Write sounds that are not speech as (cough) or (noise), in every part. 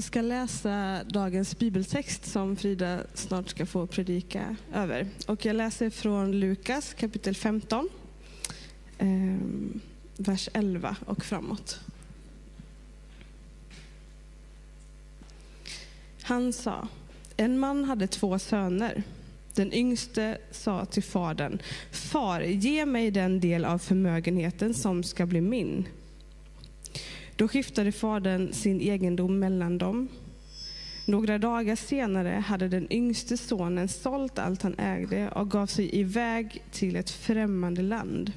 Jag ska läsa dagens bibeltext som Frida snart ska få predika över. Och jag läser från Lukas kapitel 15, eh, vers 11 och framåt. Han sa, en man hade två söner. Den yngste sa till fadern, Far, ge mig den del av förmögenheten som ska bli min. Då skiftade fadern sin egendom mellan dem. Några dagar senare hade den yngste sonen sålt allt han ägde och gav sig iväg till ett främmande land.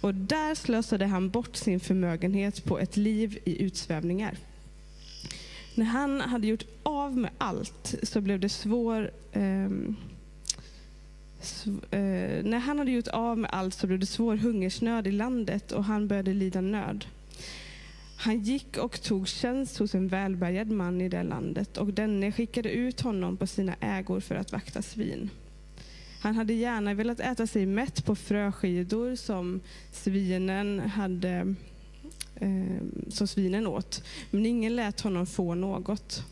Och där slösade han bort sin förmögenhet på ett liv i utsvävningar. När han hade gjort av med allt så blev det svår ehm, eh, när han hade gjort av med allt så blev det svår hungersnöd i landet och han började lida nöd. Han gick och tog tjänst hos en välbärgad man i det landet och denne skickade ut honom på sina ägor för att vakta svin. Han hade gärna velat äta sig mätt på fröskidor som svinen hade eh, som svinen åt, men ingen lät honom få något.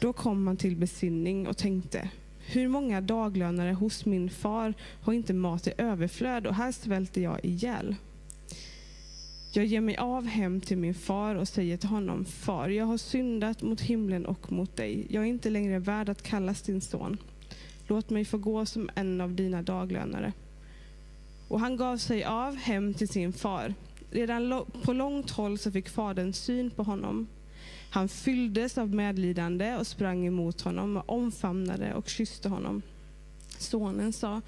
Då kom han till besinning och tänkte, hur många daglönare hos min far har inte mat i överflöd och här svälter jag ihjäl. Jag ger mig av hem till min far och säger till honom, Far, jag har syndat mot himlen och mot dig. Jag är inte längre värd att kallas din son. Låt mig få gå som en av dina daglönare. Och han gav sig av hem till sin far. Redan på långt håll så fick fadern syn på honom. Han fylldes av medlidande och sprang emot honom och omfamnade och kysste honom. Sonen sa,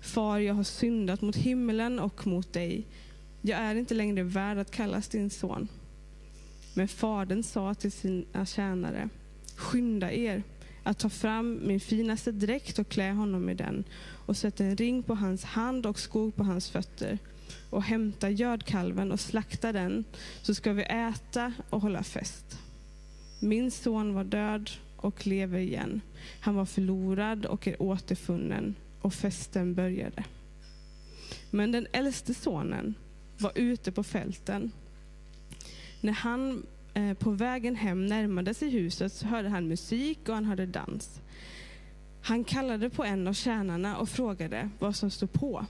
Far, jag har syndat mot himlen och mot dig. Jag är inte längre värd att kallas din son. Men fadern sa till sina tjänare, skynda er att ta fram min finaste dräkt och klä honom i den och sätta en ring på hans hand och skor på hans fötter och hämta gödkalven och slakta den så ska vi äta och hålla fest. Min son var död och lever igen. Han var förlorad och är återfunnen och festen började. Men den äldste sonen var ute på fälten. När han eh, på vägen hem närmade sig huset så hörde han musik och han hörde dans. Han kallade på en av tjänarna och frågade vad som stod på.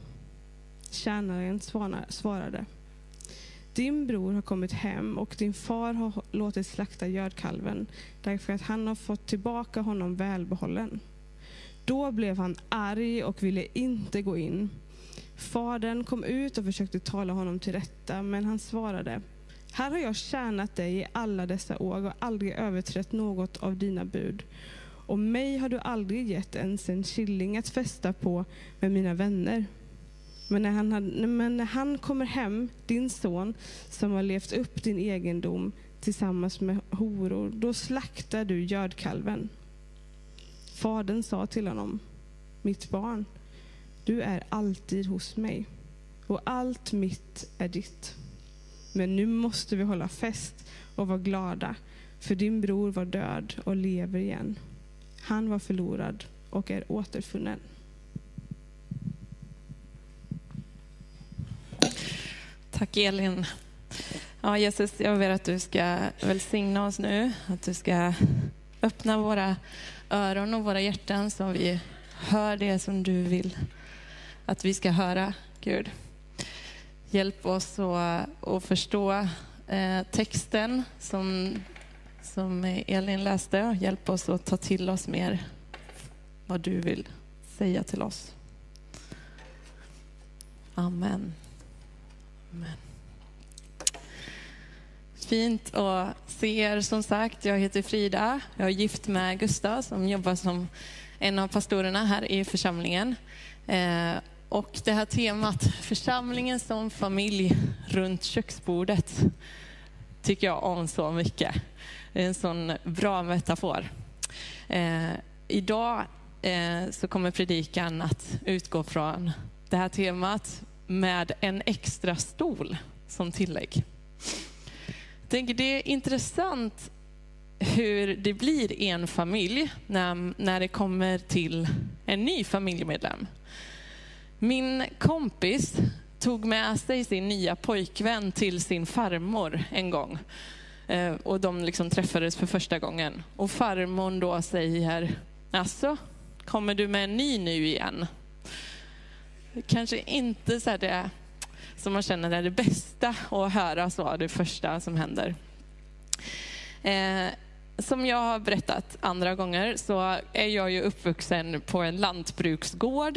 Tjänaren svarade. Din bror har kommit hem och din far har låtit slakta gödkalven därför att han har fått tillbaka honom välbehållen. Då blev han arg och ville inte gå in. Fadern kom ut och försökte tala honom till rätta, men han svarade, här har jag tjänat dig i alla dessa år och aldrig överträtt något av dina bud. Och mig har du aldrig gett ens en killing att festa på med mina vänner. Men när, han hade, men när han kommer hem, din son, som har levt upp din egendom tillsammans med horor, då slaktar du gödkalven. Fadern sa till honom, mitt barn, du är alltid hos mig och allt mitt är ditt. Men nu måste vi hålla fest och vara glada, för din bror var död och lever igen. Han var förlorad och är återfunnen. Tack Elin. Ja, Jesus, jag ber att du ska välsigna oss nu, att du ska öppna våra öron och våra hjärtan så vi hör det som du vill att vi ska höra, Gud. Hjälp oss att, att förstå eh, texten som, som Elin läste. Hjälp oss att ta till oss mer vad du vill säga till oss. Amen. Amen. Fint att se er som sagt. Jag heter Frida. Jag är gift med Gustav som jobbar som en av pastorerna här i församlingen. Eh, och det här temat, församlingen som familj runt köksbordet, tycker jag om så mycket. Det är en sån bra metafor. Eh, idag eh, så kommer predikan att utgå från det här temat med en extra stol som tillägg. Jag tänker det är intressant hur det blir i en familj när, när det kommer till en ny familjemedlem. Min kompis tog med sig sin nya pojkvän till sin farmor en gång. Eh, och de liksom träffades för första gången. Och farmor då säger, alltså, kommer du med en ny nu igen? Kanske inte så det som man känner är det bästa att höra så, det första som händer. Eh, som jag har berättat andra gånger så är jag ju uppvuxen på en lantbruksgård,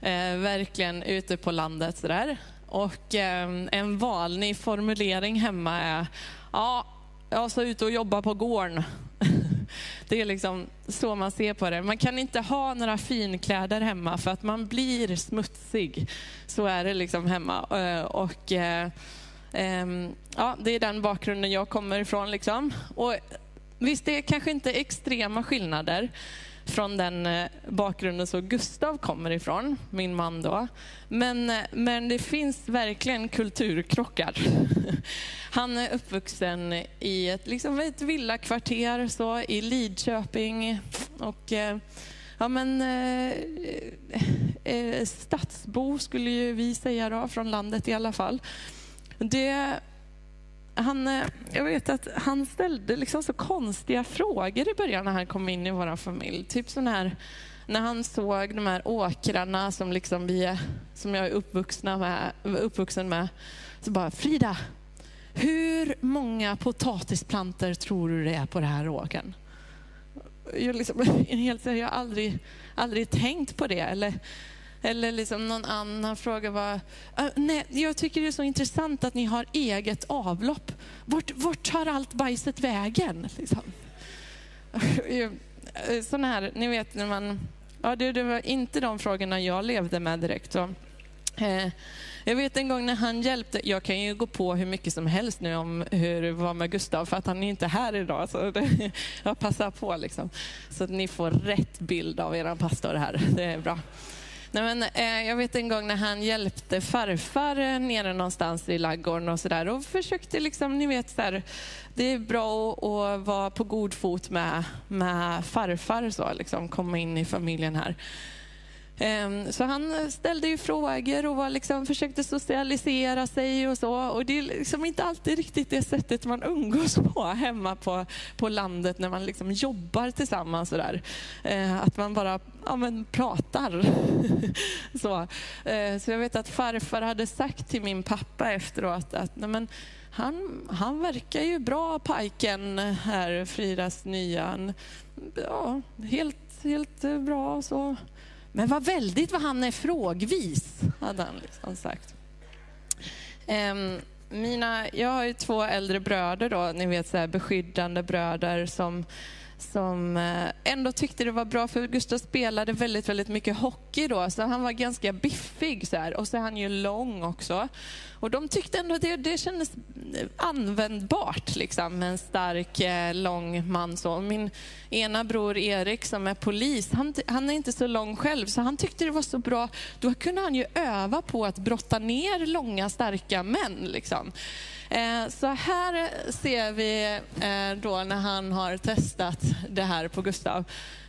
eh, verkligen ute på landet sådär. Och eh, en vanlig formulering hemma är, ja, jag ska ut och jobba på gården. (laughs) Det är liksom så man ser på det. Man kan inte ha några finkläder hemma för att man blir smutsig. Så är det liksom hemma. Eh, och, eh, ehm, ja, det är den bakgrunden jag kommer ifrån. Liksom. Och visst, det är kanske inte extrema skillnader från den eh, bakgrunden som Gustav kommer ifrån, min man då. Men, eh, men det finns verkligen kulturkrockar. (laughs) Han är uppvuxen i ett, liksom ett villakvarter så, i Lidköping. Och, eh, ja, men, eh, stadsbo skulle ju vi säga då, från landet i alla fall. Det han, eh, jag vet att han ställde liksom så konstiga frågor i början när han kom in i vår familj. Typ sån här, när han såg de här åkrarna som, liksom vi, som jag är uppvuxna med, uppvuxen med. Så bara, Frida, hur många potatisplanter tror du det är på den här åkern? Jag, liksom, (laughs) jag har aldrig, aldrig tänkt på det. Eller, eller liksom någon annan fråga var, nej, jag tycker det är så intressant att ni har eget avlopp. Vart, vart tar allt bajset vägen? Liksom. (laughs) Eh, Sådana här, ni vet när man, ja det, det, var inte de frågorna jag levde med direkt. Så. Eh, jag vet en gång när han hjälpte, jag kan ju gå på hur mycket som helst nu om hur det var med Gustav för att han är inte här idag. Så det, (laughs) jag passar på liksom. Så att ni får rätt bild av er pastor här, det är bra. Nej, men, eh, jag vet en gång när han hjälpte farfar eh, nere någonstans i laggården och sådär och försökte liksom, ni vet så här, det är bra att, att vara på god fot med, med farfar så liksom, komma in i familjen här. Ehm, så han ställde ju frågor och var liksom, försökte socialisera sig och så. Och det är liksom inte alltid riktigt det sättet man umgås på hemma på, på landet när man liksom jobbar tillsammans. Och där. Ehm, att man bara ja, men, pratar. (laughs) så. Ehm, så jag vet att farfar hade sagt till min pappa efteråt att nej, men, han, han verkar ju bra pajken här, Fridas nya. Ja, helt, helt bra. så. Men vad väldigt vad han är frågvis, hade han liksom sagt. Um, mina, jag har ju två äldre bröder, då, ni vet så här, beskyddande bröder som som eh, ändå tyckte det var bra, för Gustav spelade väldigt, väldigt mycket hockey då, så han var ganska biffig så här. och så är han ju lång också. Och de tyckte ändå att det, det kändes användbart liksom, med en stark, eh, lång man. Så. Min ena bror Erik som är polis, han, han är inte så lång själv, så han tyckte det var så bra. Då kunde han ju öva på att brotta ner långa, starka män. Liksom. Eh, så här ser vi eh, då när han har testat det här på Gustav.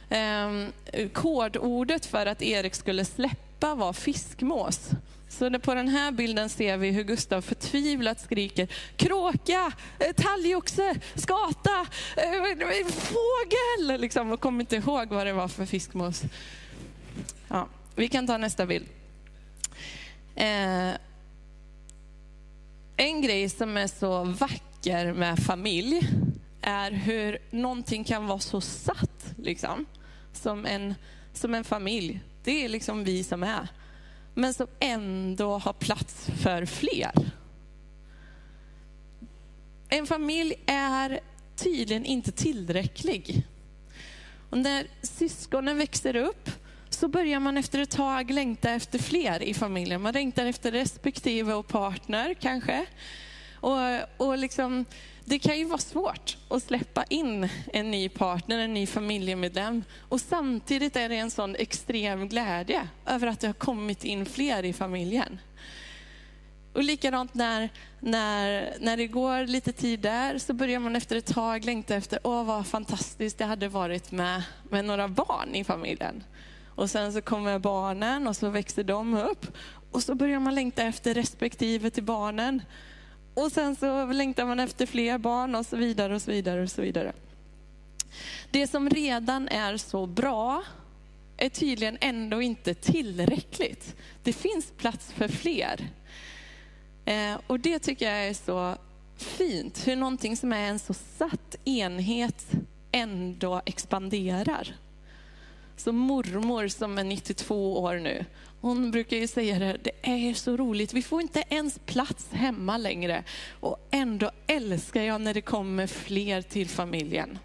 Ehm, kodordet för att Erik skulle släppa var fiskmås. Så på den här bilden ser vi hur Gustav förtvivlat skriker kråka, eh, talgoxe, skata, fågel. Liksom, och kommer inte ihåg vad det var för fiskmås. Ja, vi kan ta nästa bild. En grej som är så vacker med familj är hur någonting kan vara så satt, liksom, som, en, som en familj. Det är liksom vi som är. Men som ändå har plats för fler. En familj är tydligen inte tillräcklig. Och när syskonen växer upp så börjar man efter ett tag längta efter fler i familjen. Man längtar efter respektive och partner kanske. Och, och liksom, det kan ju vara svårt att släppa in en ny partner, en ny familjemedlem. Och samtidigt är det en sån extrem glädje över att det har kommit in fler i familjen. Och likadant när, när, när det går lite tid där så börjar man efter ett tag längta efter, åh vad fantastiskt det hade varit med, med några barn i familjen. Och sen så kommer barnen och så växer de upp. Och så börjar man längta efter respektive till barnen. och sen så längtar man efter fler barn och så vidare och så vidare och så vidare. Det som redan är så bra är tydligen ändå inte tillräckligt. Det finns plats för fler. Eh, och det tycker jag är så fint, hur någonting som är en så satt enhet ändå expanderar. Så mormor som är 92 år nu, hon brukar ju säga det, det är så roligt, vi får inte ens plats hemma längre. Och ändå älskar jag när det kommer fler till familjen.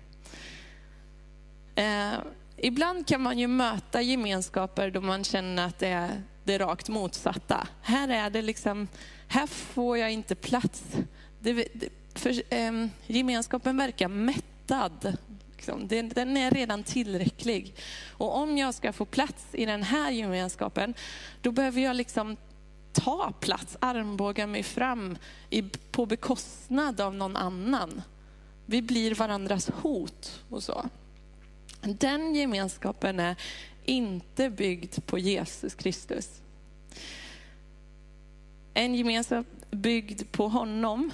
Eh, ibland kan man ju möta gemenskaper då man känner att det är det rakt motsatta. Här är det liksom, här får jag inte plats. Det, det, för, eh, gemenskapen verkar mättad. Liksom. Den, den är redan tillräcklig. Och om jag ska få plats i den här gemenskapen, då behöver jag liksom ta plats, armbåga mig fram i, på bekostnad av någon annan. Vi blir varandras hot och så. Den gemenskapen är inte byggd på Jesus Kristus. En gemenskap byggd på honom,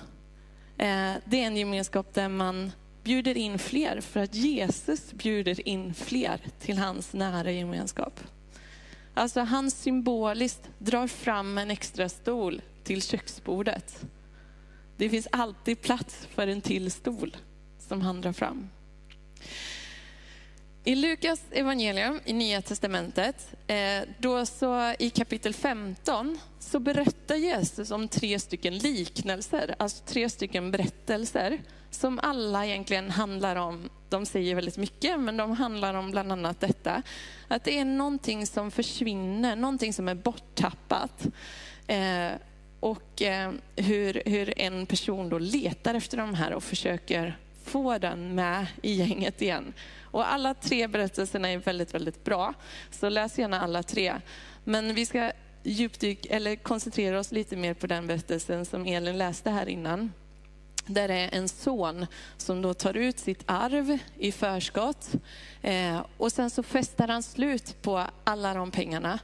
eh, det är en gemenskap där man bjuder in fler för att Jesus bjuder in fler till hans nära gemenskap. Alltså han symboliskt drar fram en extra stol till köksbordet. Det finns alltid plats för en till stol som han drar fram. I Lukas evangelium i Nya Testamentet, eh, då så i kapitel 15, så berättar Jesus om tre stycken liknelser, alltså tre stycken berättelser, som alla egentligen handlar om, de säger väldigt mycket, men de handlar om bland annat detta, att det är någonting som försvinner, någonting som är borttappat. Eh, och eh, hur, hur en person då letar efter de här och försöker få den med i gänget igen. Och alla tre berättelserna är väldigt, väldigt bra. Så läs gärna alla tre. Men vi ska djupdyk, eller koncentrera oss lite mer på den berättelsen som Elin läste här innan. Där det är en son som då tar ut sitt arv i förskott. Eh, och sen så festar han slut på alla de pengarna.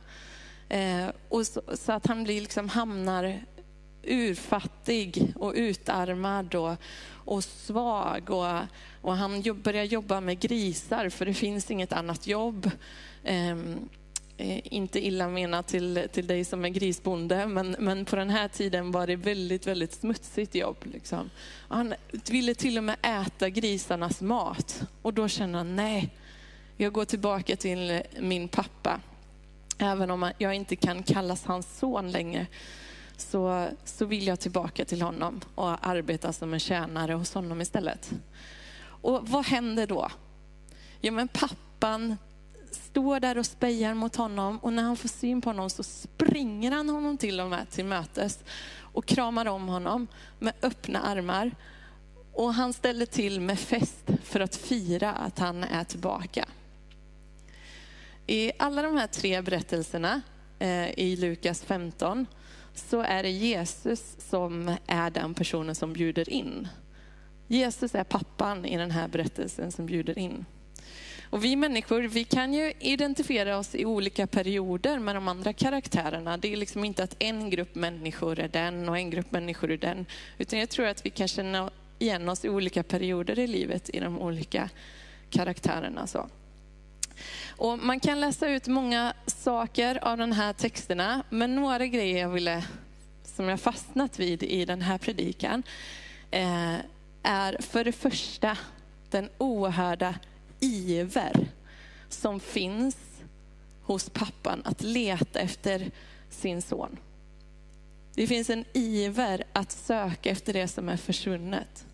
Eh, och så, så, att han blir liksom hamnar urfattig och utarmad och, och svag. Och, och han jobb, börjar jobba med grisar för det finns inget annat jobb. Eh, Eh, inte illa menat till, till dig som är grisbonde, men, men på den här tiden var det väldigt, väldigt smutsigt jobb. Liksom. Han ville till och med äta grisarnas mat. Och då känner han, nej, jag går tillbaka till min pappa. Även om jag inte kan kallas hans son längre, så, så vill jag tillbaka till honom och arbeta som en tjänare hos honom istället. Och vad händer då? Ja, men pappan står där och spejar mot honom och när han får syn på honom så springer han honom till och med till mötes och kramar om honom med öppna armar. Och han ställer till med fest för att fira att han är tillbaka. I alla de här tre berättelserna eh, i Lukas 15 så är det Jesus som är den personen som bjuder in. Jesus är pappan i den här berättelsen som bjuder in. Och vi människor, vi kan ju identifiera oss i olika perioder med de andra karaktärerna. Det är liksom inte att en grupp människor är den och en grupp människor är den. Utan jag tror att vi kan känna igen oss i olika perioder i livet i de olika karaktärerna. Så. Och man kan läsa ut många saker av de här texterna, men några grejer jag ville, som jag fastnat vid i den här predikan, eh, är för det första den oerhörda iver som finns hos pappan att leta efter sin son. Det finns en iver att söka efter det som är försvunnet.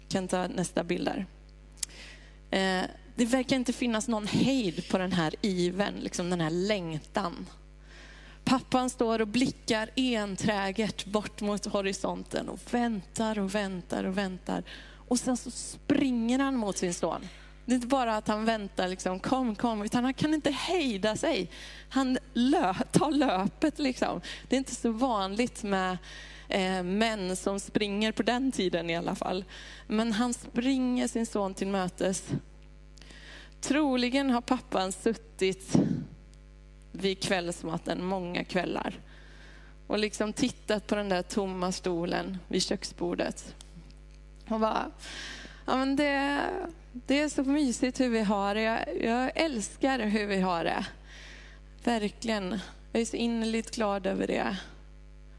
Jag kan ta nästa bild där. Eh, det verkar inte finnas någon hejd på den här ivern, liksom den här längtan. Pappan står och blickar enträget bort mot horisonten och väntar och väntar och väntar. Och sen så springer han mot sin son. Det är inte bara att han väntar, liksom, kom, kom, utan han kan inte hejda sig. Han lö tar löpet. Liksom. Det är inte så vanligt med eh, män som springer på den tiden i alla fall. Men han springer sin son till mötes. Troligen har pappan suttit vid kvällsmaten många kvällar och liksom tittat på den där tomma stolen vid köksbordet. Och bara, ja men det, det är så mysigt hur vi har det. Jag, jag älskar hur vi har det. Verkligen. Jag är så innerligt glad över det.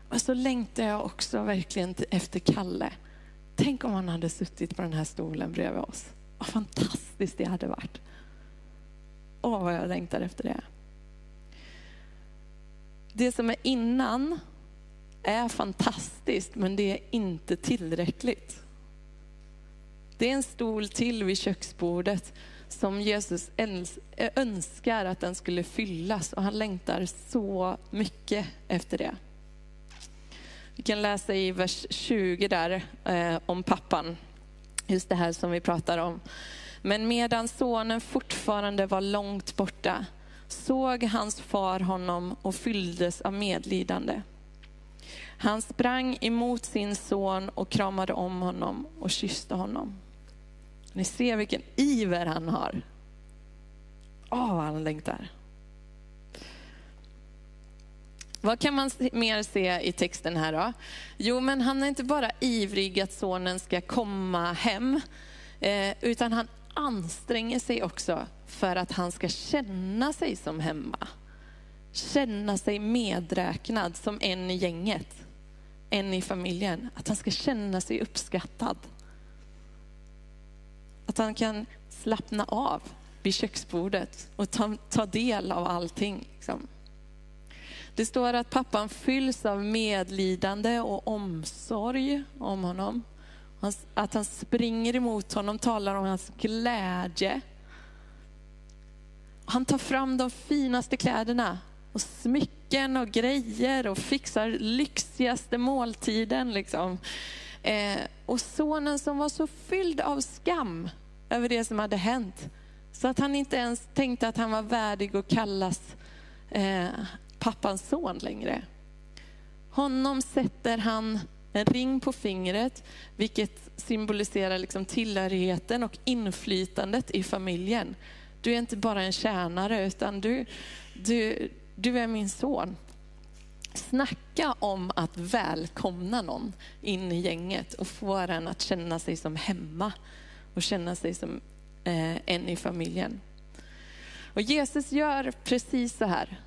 Och så längtar jag också verkligen efter Kalle. Tänk om han hade suttit på den här stolen bredvid oss. Vad fantastiskt det hade varit. Åh, vad jag längtar efter det. Det som är innan är fantastiskt, men det är inte tillräckligt. Det är en stol till vid köksbordet som Jesus önskar att den skulle fyllas och han längtar så mycket efter det. Vi kan läsa i vers 20 där eh, om pappan, just det här som vi pratar om. Men medan sonen fortfarande var långt borta såg hans far honom och fylldes av medlidande. Han sprang emot sin son och kramade om honom och kysste honom. Ni ser vilken iver han har. Åh, oh, vad han längtar. Vad kan man mer se i texten här då? Jo, men han är inte bara ivrig att sonen ska komma hem, eh, utan han anstränger sig också för att han ska känna sig som hemma. Känna sig medräknad som en i gänget, en i familjen. Att han ska känna sig uppskattad. Att han kan slappna av vid köksbordet och ta, ta del av allting. Liksom. Det står att pappan fylls av medlidande och omsorg om honom. Att han springer emot honom, talar om hans glädje. Han tar fram de finaste kläderna och smycken och grejer och fixar lyxigaste måltiden. Liksom. Eh, och sonen som var så fylld av skam över det som hade hänt, så att han inte ens tänkte att han var värdig att kallas eh, pappans son längre. Honom sätter han en ring på fingret, vilket symboliserar liksom tillhörigheten och inflytandet i familjen. Du är inte bara en tjänare, utan du, du, du är min son. Snacka om att välkomna någon in i gänget och få den att känna sig som hemma och känna sig som eh, en i familjen. Och Jesus gör precis så här.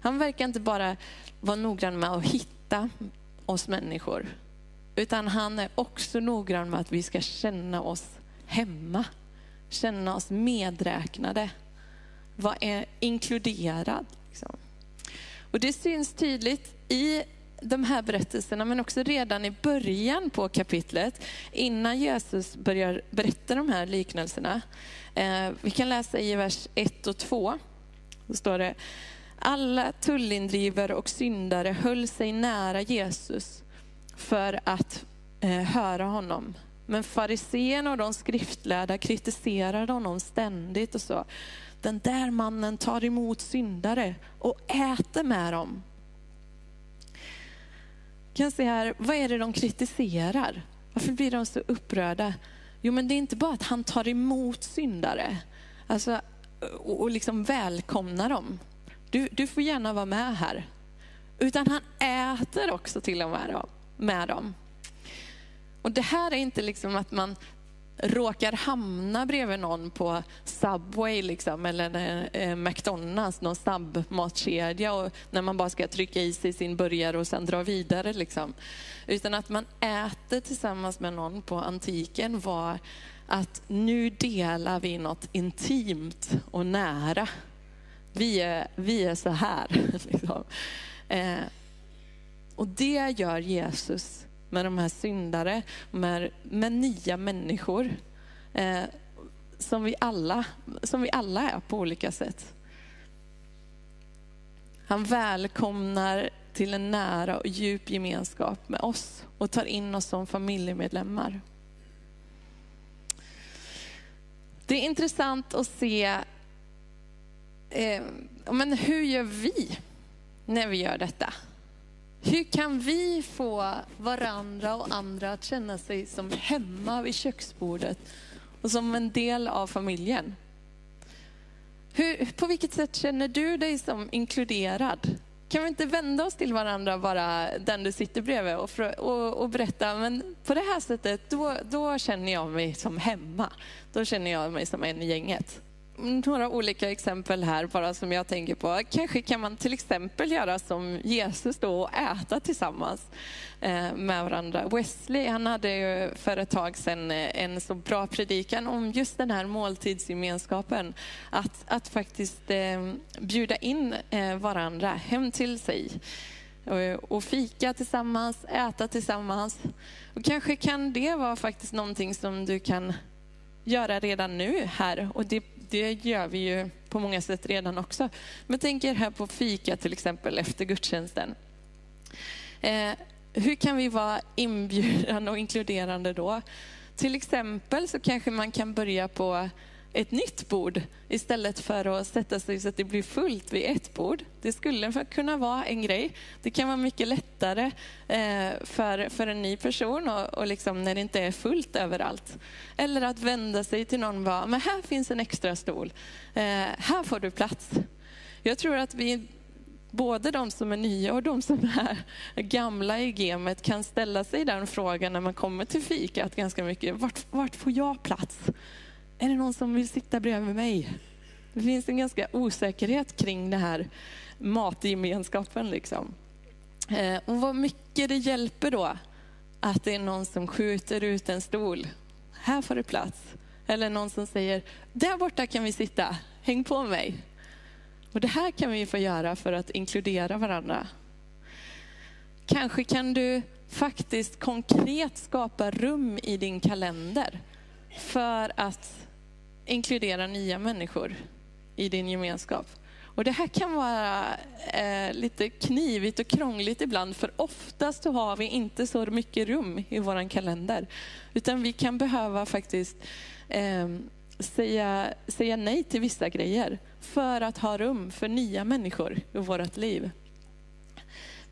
Han verkar inte bara vara noggrann med att hitta oss människor, utan han är också noggrann med att vi ska känna oss hemma, känna oss medräknade, vara eh, inkluderad. Liksom. Och det syns tydligt i de här berättelserna, men också redan i början på kapitlet, innan Jesus börjar berätta de här liknelserna. Eh, vi kan läsa i vers 1 och 2. Då står det, alla tullindrivare och syndare höll sig nära Jesus för att eh, höra honom. Men fariséerna och de skriftlärda kritiserade honom ständigt och sa, den där mannen tar emot syndare och äter med dem. Kan se här, vad är det de kritiserar? Varför blir de så upprörda? Jo, men det är inte bara att han tar emot syndare alltså, och, och liksom välkomnar dem. Du, du får gärna vara med här. Utan han äter också till och med dem. Med dem. Och det här är inte liksom att man råkar hamna bredvid någon på Subway liksom, eller eh, McDonalds, någon snabbmatskedja och när man bara ska trycka i sig sin burgare och sen dra vidare. Liksom. Utan att man äter tillsammans med någon på antiken var att nu delar vi något intimt och nära. Vi är, vi är så här. (laughs) Liksom. Eh, och det gör Jesus med de här syndare, med, med nya människor. Eh, som, vi alla, som vi alla är på olika sätt. Han välkomnar till en nära och djup gemenskap med oss och tar in oss som familjemedlemmar. Det är intressant att se eh, men hur gör vi när vi gör detta? Hur kan vi få varandra och andra att känna sig som hemma vid köksbordet och som en del av familjen? Hur, på vilket sätt känner du dig som inkluderad kan vi inte vända oss till varandra, bara den du sitter bredvid och, och, och berätta, men på det här sättet, då, då känner jag mig som hemma. Då känner jag mig som en i gänget några olika exempel här bara som jag tänker på. Kanske kan man till exempel göra som Jesus då och äta tillsammans eh, med varandra. Wesley han hade ju för ett tag sedan eh, en så bra predikan om just den här måltidsgemenskapen. Att, att faktiskt eh, bjuda in varandra hem till sig och fika tillsammans, äta tillsammans. Och kanske kan det vara faktiskt någonting som du kan göra redan nu här. Och det det gör vi ju på många sätt redan också. Men tänk er här på fika till exempel efter gudstjänsten. Eh, hur kan vi vara inbjudande och inkluderande då? Till exempel så kanske man kan börja på ett nytt bord istället för att sätta sig så att det blir fullt vid ett bord. Det skulle kunna vara en grej. Det kan vara mycket lättare eh, för, för en ny person och, och liksom när det inte är fullt överallt. Eller att vända sig till någon och bara, men här finns en extra stol. Eh, här får du plats. Jag tror att vi både de som är nya och de som är gamla i gamet kan ställa sig den frågan när man kommer till fikat ganska mycket. Vart, vart får jag plats? Är det någon som vill sitta bredvid mig? Det finns en ganska osäkerhet kring den här matgemenskapen. Liksom. Eh, och vad mycket det hjälper då att det är någon som skjuter ut en stol. Här får du plats. Eller någon som säger, där borta kan vi sitta, häng på mig. Och det här kan vi få göra för att inkludera varandra. Kanske kan du faktiskt konkret skapa rum i din kalender för att inkludera nya människor i din gemenskap. Och det här kan vara eh, lite knivigt och krångligt ibland, för oftast så har vi inte så mycket rum i vår kalender. Utan vi kan behöva faktiskt eh, säga, säga nej till vissa grejer för att ha rum för nya människor i vårt liv.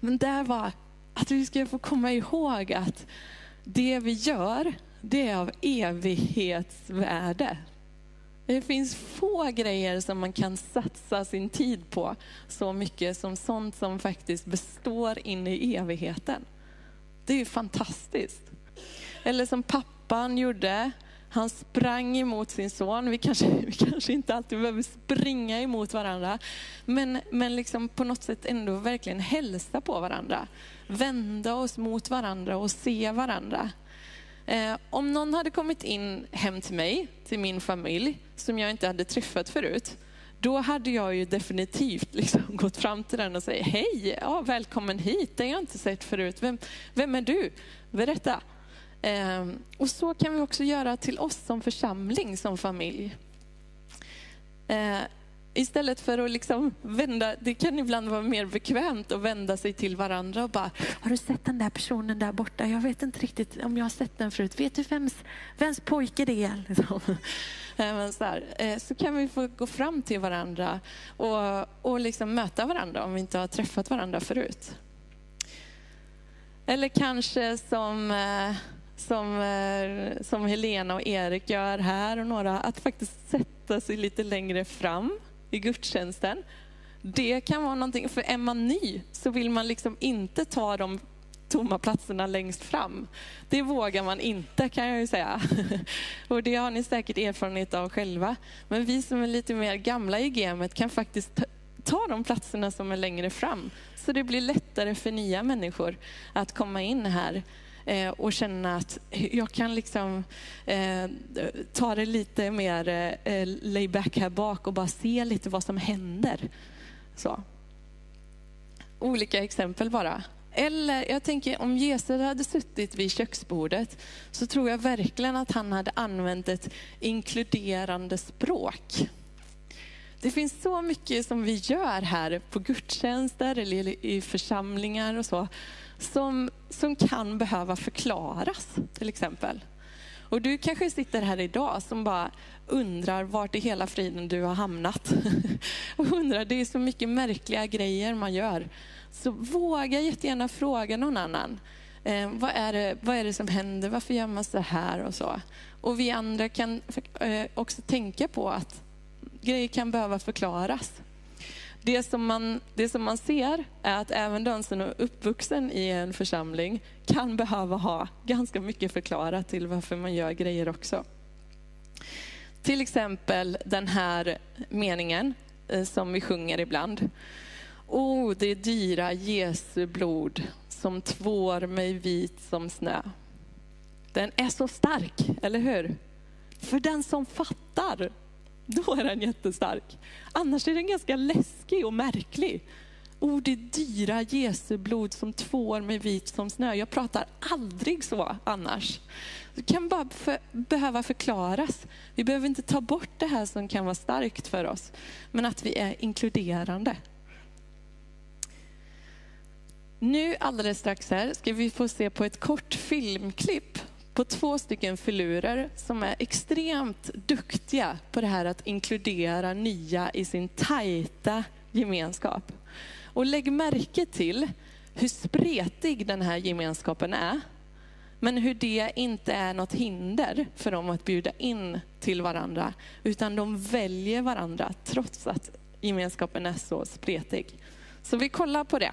Men där var att vi ska få komma ihåg att det vi gör, det är av evighetsvärde. Det finns få grejer som man kan satsa sin tid på så mycket som sånt som faktiskt består in i evigheten. Det är ju fantastiskt. Eller som pappan gjorde. Han sprang emot sin son. Vi kanske, (laughs) vi kanske inte alltid behöver springa emot varandra. Men, men liksom på något sätt ändå verkligen hälsa på varandra. Vända oss mot varandra och se varandra. Eh, om någon hade kommit in hem till mig, till min familj, som jag inte hade träffat förut, då hade jag ju definitivt liksom (laughs) gått fram till den och sagt, hej, ja, välkommen hit, det har jag inte sett förut. Vem, vem är du? Berätta. Eh, och så kan vi också göra till oss som församling, som familj. Eh, Istället för att liksom vända, det kan ibland vara mer bekvämt att vända sig till varandra och bara, har du sett den där personen där borta? Jag vet inte riktigt om jag har sett den förut. Vet du vems, vems pojke det är? (laughs) Liksom. så, här, eh, så kan vi få gå fram till varandra och, och liksom möta varandra om vi inte har träffat varandra förut. Eller kanske som, eh, som, eh, som Helena och Erik gör här och några, att faktiskt sätta sig lite längre fram i gudstjänsten. Det kan vara någonting, för är man ny så vill man liksom inte ta de tomma platserna längst fram. Det vågar man inte kan jag ju säga. (laughs) Och det har ni säkert erfarenhet av själva. Men vi som är lite mer gamla i gamet kan faktiskt ta de platserna som är längre fram. Så det blir lättare för nya människor att komma in här eh, och känna att jag kan liksom eh, ta det lite mer eh, lay back här bak och bara se lite vad som händer. Så. Olika exempel bara. Eller jag tänker om Jesus hade suttit vid köksbordet så tror jag verkligen att han hade använt ett inkluderande språk. Det finns så mycket som vi gör här på gudstjänster eller i församlingar och så som, som kan behöva förklaras till exempel. Och du kanske sitter här idag som bara undrar vart i hela friden du har hamnat. (laughs) Och undrar, det är så mycket märkliga grejer man gör. Så våga jättegärna fråga någon annan. Eh, vad, är det, vad är det som händer? Varför gör man så här och så? Och vi andra kan eh, också tänka på att grejer kan behöva förklaras. Det som, man, det som man ser är att även den som är uppvuxen i en församling kan behöva ha ganska mycket förklarat till varför man gör grejer också. Till exempel den här meningen eh, som vi sjunger ibland. O, det dyra Jesu blod som tvår mig vit som snö. Den är så stark, eller hur? För den som fattar, då är den jättestark. Annars är den ganska läskig och märklig. O, det dyra Jesu blod som tvår mig vit som snö. Jag pratar aldrig så annars. Det kan bara för, behöva förklaras. Vi behöver inte ta bort det här som kan vara starkt för oss, men att vi är inkluderande. Nu alldeles strax här ska vi få se på ett kort filmklipp på två stycken filurer som är extremt duktiga på det här att inkludera nya i sin tajta gemenskap. Och lägg märke till hur spretig den här gemenskapen är. Men hur det inte är något hinder för dem att bjuda in till varandra. Utan de väljer varandra trots att gemenskapen är så spretig. Så vi kollar på det.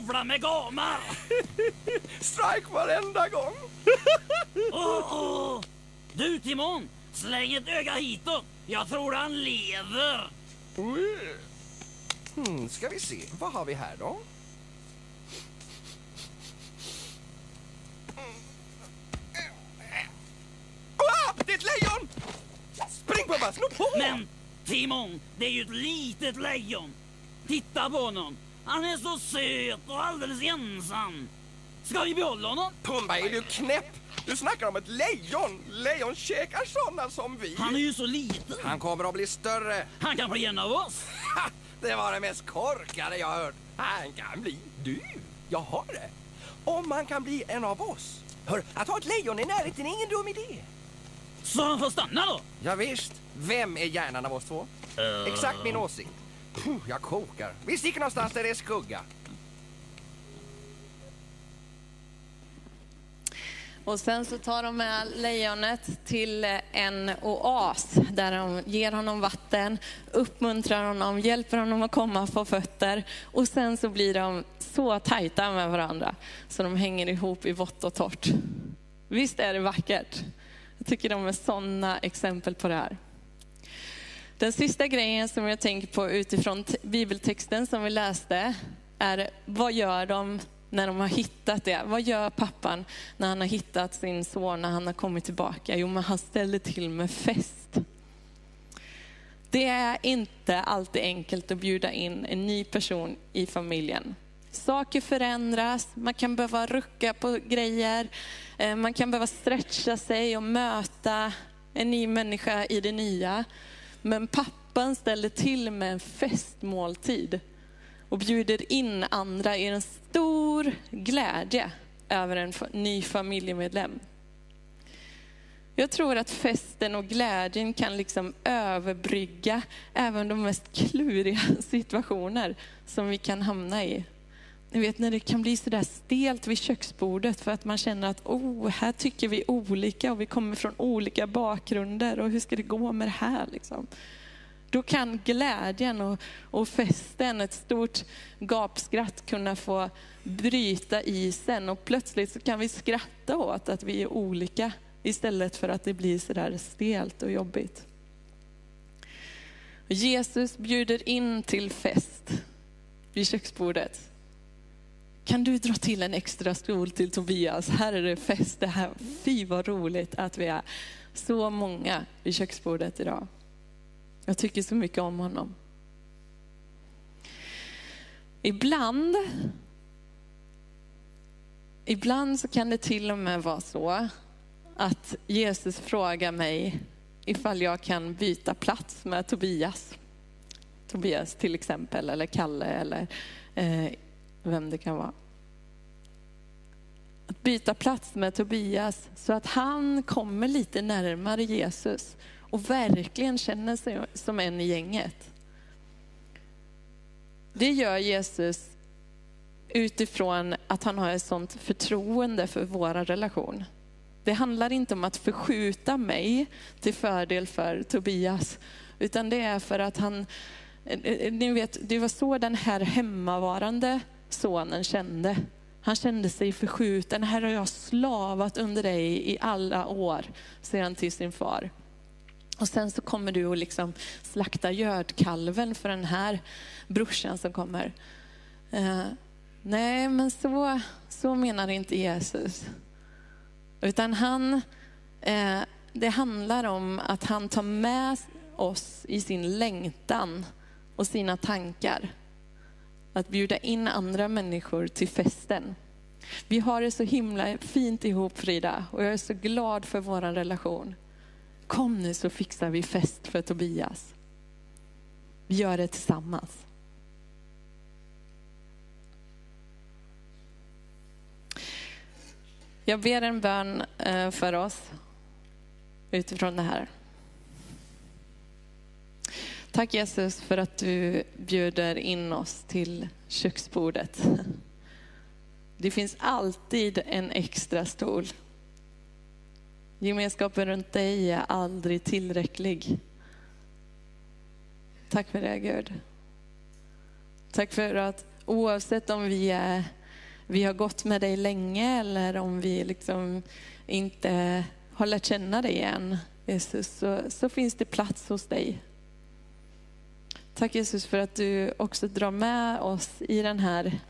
Bowla med gamar! (laughs) Strike varenda gång! (laughs) Åh, åh. Du Timon, släng ett öga hitåt. Jag tror han lever. Hmm, ska vi se, vad har vi här då? Ah, det är ett lejon! Spring Bubba, sno på! Men Timon, det är ju ett litet lejon. Titta på honom. Han är så söt och alldeles ensam. Ska vi behålla honom? Pumba, är du knäpp? Du snackar om ett lejon! Lejon käkar sådana som vi. Han är ju så liten. Han kommer att bli större. Han kan bli en av oss. Det var det mest korkade jag hört. Han kan bli du. Jag har det. Om man kan bli en av oss. Hör, att ha ett lejon i närheten är ingen dum idé. Så han får stanna då? Ja, visst. Vem är hjärnan av oss två? Exakt min åsikt. Puh, jag kokar. Vi sticker någonstans där det är skugga. Och sen så tar de med lejonet till en oas där de ger honom vatten, uppmuntrar honom, hjälper honom att komma på fötter. Och sen så blir de så tajta med varandra så de hänger ihop i vått och torrt. Visst är det vackert? Jag tycker de är sådana exempel på det här. Den sista grejen som jag tänker på utifrån bibeltexten som vi läste är vad gör de när de har hittat det. Vad gör pappan när han har hittat sin son, när han har kommit tillbaka? Jo, men han ställer till med fest. Det är inte alltid enkelt att bjuda in en ny person i familjen. Saker förändras, man kan behöva rucka på grejer, eh, man kan behöva stretcha sig och möta en ny människa i det nya. Men pappan ställer till med en festmåltid och bjuder in andra i en stor glädje över en ny familjemedlem. Jag tror att festen och glädjen kan liksom överbrygga även de mest kluriga (laughs) situationer som vi kan hamna i. Ni vet när det kan bli sådär stelt vid köksbordet för att man känner att oh, här tycker vi olika och vi kommer från olika bakgrunder och hur ska det gå med det här? Liksom? Då kan glädjen och, och festen, ett stort gapskratt kunna få bryta isen och plötsligt så kan vi skratta åt att vi är olika istället för att det blir sådär stelt och jobbigt. Jesus bjuder in till fest vid köksbordet. Kan du dra till en extra stol till Tobias? Här är det fest. Det här, fy vad roligt att vi är så många vid köksbordet idag. Jag tycker så mycket om honom. Ibland, ibland så kan det till och med vara så att Jesus frågar mig ifall jag kan byta plats med Tobias. Tobias till exempel, eller Kalle, eller eh, vem det kan vara. att byta plats med Tobias så att han kommer lite närmare Jesus och verkligen känner sig som en i gänget. Det gör Jesus utifrån att han har ett sånt förtroende för vår relation. Det handlar inte om att förskjuta mig till fördel för Tobias, utan det är för att han, eh, eh, ni vet, det var så den här hemmavarande sonen kände. Han kände sig förskjuten. Här har jag slavat under dig i alla år, säger han till sin far. Och sen så kommer du och liksom slakta gödkalven för den här brorsan som kommer. Eh, nej, men så, så menar inte Jesus. Utan han, eh, det handlar om att han tar med oss i sin längtan och sina tankar. Att bjuda in andra människor till festen. Vi har det så himla fint ihop Frida och jag är så glad för vår relation. Kom nu så fixar vi fest för Tobias. Vi gör det tillsammans. Jag ber en bön eh, för oss utifrån det här. Tack Jesus för att du bjuder in oss till köksbordet. Det finns alltid en extra stol. Gemenskapen runt dig är aldrig tillräcklig. Tack för det Gud. Tack för att oavsett om vi är vi har gått med dig länge eller om vi liksom inte har lärt känna dig än, Jesus, så, så finns det plats hos dig. Tack Jesus för att du också drar med oss i den här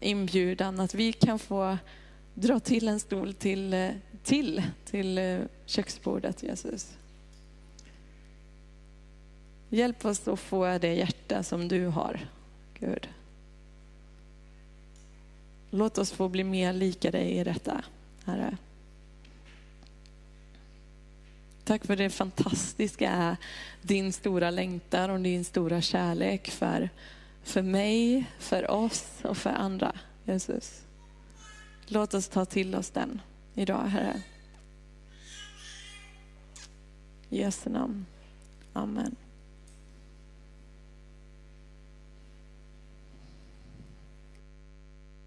inbjudan, att vi kan få dra till en stol till, till, till eh, köksbordet Jesus. Hjälp oss att få det hjärta som du har, Gud. Låt oss få bli mer lika dig i detta, Herre. Tack för det fantastiska din stora längtan och din stora kärlek för, för mig, för oss och för andra, Jesus. Låt oss ta till oss den idag, Herre. I Jesu namn. Amen.